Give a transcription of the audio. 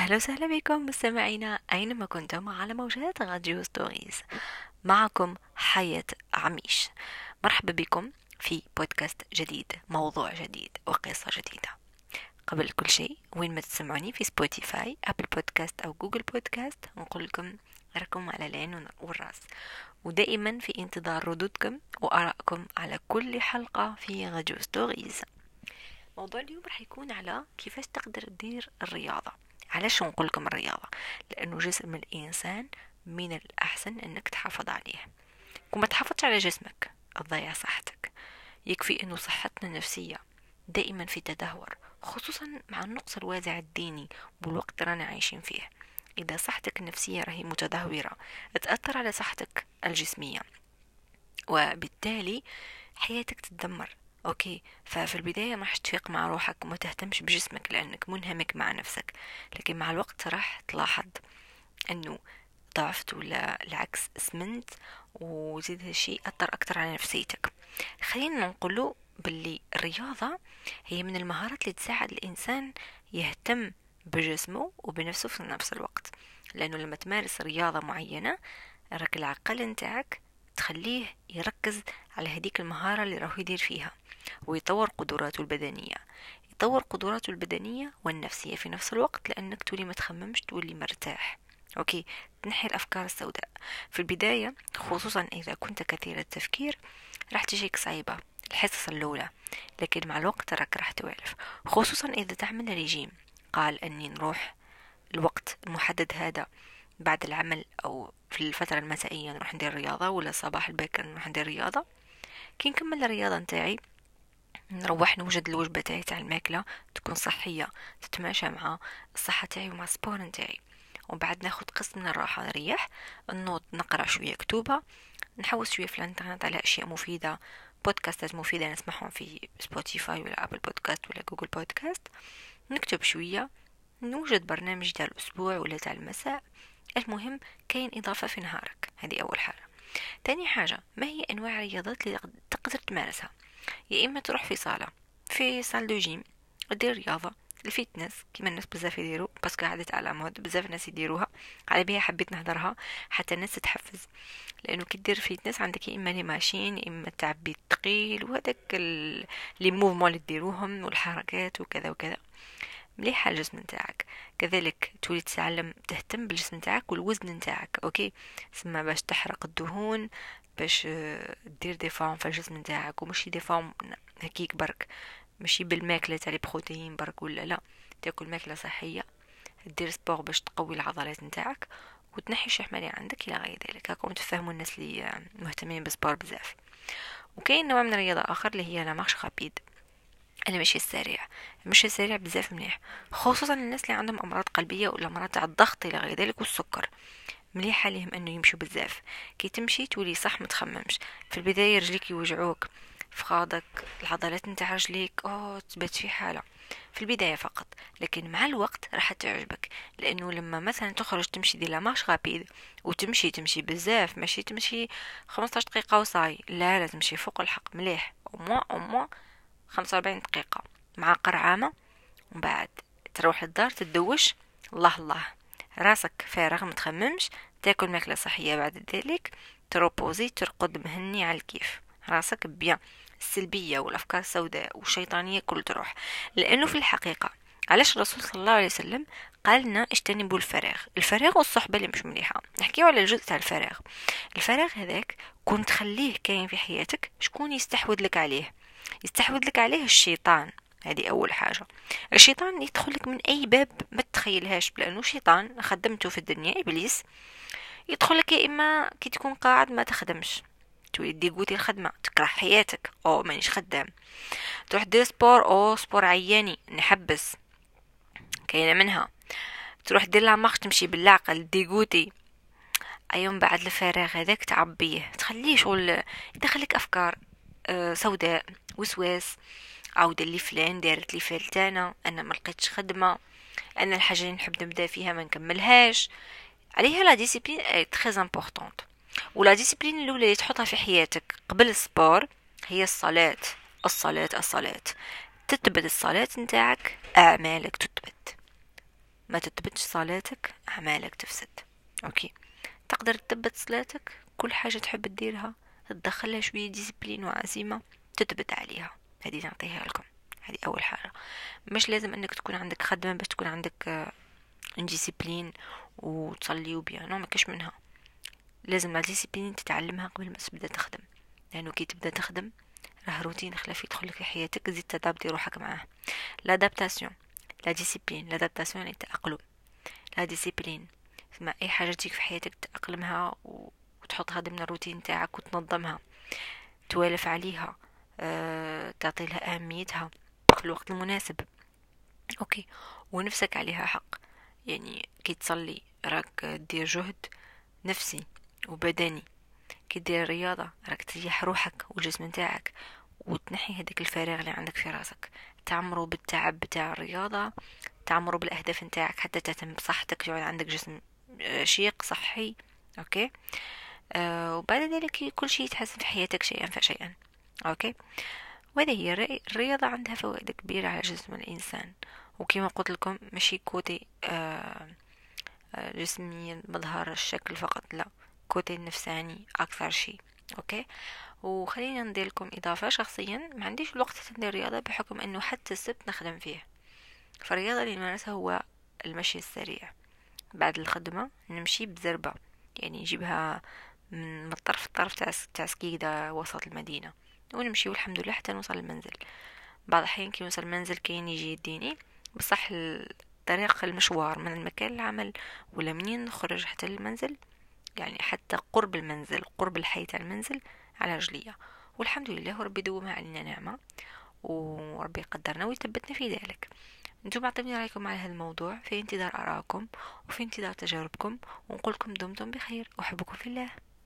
أهلا وسهلا بكم مستمعينا أينما كنتم على موجات راديو Stories. معكم حياة عميش. مرحبا بكم في بودكاست جديد موضوع جديد وقصة جديدة. قبل كل شيء وين ما تسمعوني في Spotify Apple Podcast أو Google Podcast نقول لكم راكم على العين والرأس. ودائما في انتظار ردودكم وآرائكم على كل حلقة في راديو Stories. موضوع اليوم راح يكون على كيفاش تقدر تدير الرياضة. علاش نقول لكم الرياضة لأنه جسم الإنسان من الأحسن أنك تحافظ عليه. وما تحافظش على جسمك تضيع صحتك. يكفي أنه صحتنا النفسية دائما في تدهور خصوصا مع النقص الوازع الديني والوقت رانا عايشين فيه. إذا صحتك النفسية راهي متدهورة تأثر على صحتك الجسمية. وبالتالي حياتك تتدمر. أوكي. ففي البداية ما تفيق مع روحك وما تهتمش بجسمك لأنك منهمك مع نفسك. لكن مع الوقت راح تلاحظ إنه ضعفت ولا العكس سمنت وزيد هالشيء أثر أكتر على نفسيتك. خلينا نقوله باللي الرياضة هي من المهارات اللي تساعد الإنسان يهتم بجسمه وبنفسه في نفس الوقت. لأنه لما تمارس رياضة معينة راك العقل نتاعك تخليه يركز على هديك المهارة اللي راهو يدير فيها ويطور قدراته البدنية. يطور قدراته البدنية والنفسية في نفس الوقت لأنك تولي ما تخممش تولي مرتاح. أوكي تنحي الأفكار السوداء. في البداية خصوصا إذا كنت كثير التفكير راح تجيك صعيبة الحصص الأولى. لكن مع الوقت راك راح توالف خصوصا إذا تعمل ريجيم. قال أني نروح الوقت المحدد هذا بعد العمل أو في الفترة المسائية نروح ندير رياضة ولا صباح الباكر نروح ندير رياضة. كي نكمل الرياضة نتاعي نروح نوجد الوجبة تاعي تاع الماكلة تكون صحية تتماشى مع الصحة تاعي ومع ال sport نتاعي. وبعد ناخد قسط من الراحة نريح نوض نقرأ شوية كتوبة نحوس شوية في الانترنت على أشياء مفيدة بودكاستات مفيدة نسمعهم في Spotify ولا Apple Podcast ولا Google Podcast نكتب شوية نوجد برنامج تاع الأسبوع ولا تاع المساء. المهم كاين إضافة في نهارك. هذه أول حاجة. تاني حاجة ما هي أنواع الرياضات اللي تقدر تمارسها؟ يا إما تروح في صالة في salle de gym دير رياضة ال fitness كيما الناس بزاف يديروا parce que عادت على مود بزاف الناس يديروها على بها حبيت نهضرها حتى الناس تتحفز. لأنه كي دير fitness عندك يا إما les machines يا إما تعبي الثقيل وهذاك les mouvements اللي ديروهم والحركات وكذا وكذا. مليحه الجسم نتاعك. كذلك تولي تتعلم تهتم بالجسم نتاعك والوزن نتاعك okay؟ سما باش تحرق الدهون باش دير des formes في الجسم نتاعك ومشي des formes هكيك برك. ماشي بالماكلة تاع البروتين برك ولا لا. تاكل ماكلة صحية دير sport باش تقوي العضلات نتاعك وتنحي الشحمه اللي عندك إلى غير ذلك. هاكم تفهموا الناس اللي مهتمين بال sport بزاف. وكاين نوع من الرياضة آخر اللي هي la marche rapide المشي السريع المشي السريع بزاف مليح خصوصا الناس اللي عندهم أمراض قلبية ولا أمراض تاع الضغط إلى غير ذلك والسكر مليح عليهم إنه يمشوا بزاف. كي تمشي تولي صح متخممش في البداية رجليك يوجعوك فخادك العضلات نتاع رجليك أوه تبات في حالة. في البداية فقط لكن مع الوقت راح تعجبك لأنه لما مثلا تخرج تمشي دي لاماش رابيد وتمشي تمشي بزاف ماشي تمشي 15 دقيقة وصاي لا لا تمشي فوق الحق مليح أو موا أو موا 45 دقيقة مع قرعامة ومن بعد تروح الدار تدوش. الله الله. راسك فارغ متخممش تاكل ماكلة صحية بعد ذلك. تروبوزي ترقد مهني على الكيف. راسك بيان. السلبية والأفكار السوداء والشيطانية كل تروح. لأنه في الحقيقة علاش الرسول صلى الله عليه وسلم قال لنا اجتنبوا الفراغ؟ الفراغ والصحبة اللي مش مليحة. نحكيو على الجزء تاع الفراغ. الفراغ هذاك كنت تخليه كاين في حياتك شكون يستحوذ لك عليه؟ يستحوذ لك عليه الشيطان. هذه أول حاجة. الشيطان يدخل لك من أي باب ما تتخيلهاش لأنه شيطان خدمته في الدنيا إبليس. يدخل لك يا إما كي تكون قاعد ما تخدمش. تولي côté الخدمة تكره حياتك. أو مانيش خدام. تروح دير sport أو sport عياني نحبس. كاينة منها. تروح دير la marche تمشي بالعقل dégoûté أيوم بعد الفراغ هذاك تعبيه. تخليه شغل يدخلك أفكار آه، سوداء. وسواس. عاود اللي فلان دارت لي فلتانة أنا ما لقيتش خدمة أنا الحاجة اللي نحب نبدأ فيها ما نكملهاش. عليها la discipline très importante و la discipline الأولى اللي تحطها في حياتك قبل ال sport هي الصلاة. الصلاة الصلاة. تثبت الصلاة نتاعك أعمالك تثبت ما تثبتش صلاتك أعمالك تفسد. ok تقدر تثبت صلاتك كل حاجة تحب تديرها تدخلها شوية discipline وعزيمة. تثبت عليها. هذه نعطيها لكم. هذه أول حاجة. مش لازم أنك تكون عندك خدمة باش تكون عندك discipline وتصلي وبيانو. ما كش منها. لازم ال discipline تتعلمها قبل ما تبدأ تخدم. لأنه كي تبدأ تخدم راه روتين خلافي يدخل لك في حياتك. زيد t'adapter روحك معاه. l'adaptation la discipline l'adaptation يعني التأقلم la discipline ما أي حاجة تجيك في حياتك تأقلمها وتحطها ضمن الروتين تاعك وتنظمها. توالف عليها. تعطي لها أهميتها في الوقت المناسب. ok. ونفسك عليها حق. يعني كي تصلي راك دير جهد نفسي وبدني. كي دير رياضة راك تريح روحك والجسم نتاعك وتنحي هذاك الفراغ اللي عندك في راسك. تعمرو بالتعب بتاع الرياضة تعمرو بالأهداف نتاعك حتى تهتم بصحتك يعود عندك جسم آه، رشيق صحي. ok؟ آه وبعد ذلك كل شيء يتحسن في حياتك شيئا فشيئا. ok. وهذه هي الرياضة عندها فوائد كبيرة على جسم الإنسان. وكما قلت لكم ماشي côté آه جسمي مظهر الشكل فقط لا. côté النفساني أكثر شيء. ok. وخلينا ندير لكم إضافة. شخصيا ما عنديش الوقت ندير رياضة بحكم أنه حتى السبت نخدم فيه فالرياضة اللي نمارسها هو المشي السريع. بعد الخدمة نمشي بزربة. يعني نجيبها من الطرف الطرف تاع سكيدا وسط المدينة. ونمشي والحمد لله حتى نوصل المنزل بعض الأحيان كي نوصل المنزل كاين يجي يديني بصح طريق المشوار من المكان العمل ولا منين نخرج حتى المنزل يعني حتى قرب المنزل قرب الحي تاع المنزل على رجلية والحمد لله ربي دومها علينا نعمة وربي قدرنا ويثبتنا في ذلك. أنتم اعطوني رأيكم على هذا الموضوع في انتظار آرائكم وفي انتظار تجاربكم ونقول لكم دمتم بخير. أحبكم في الله.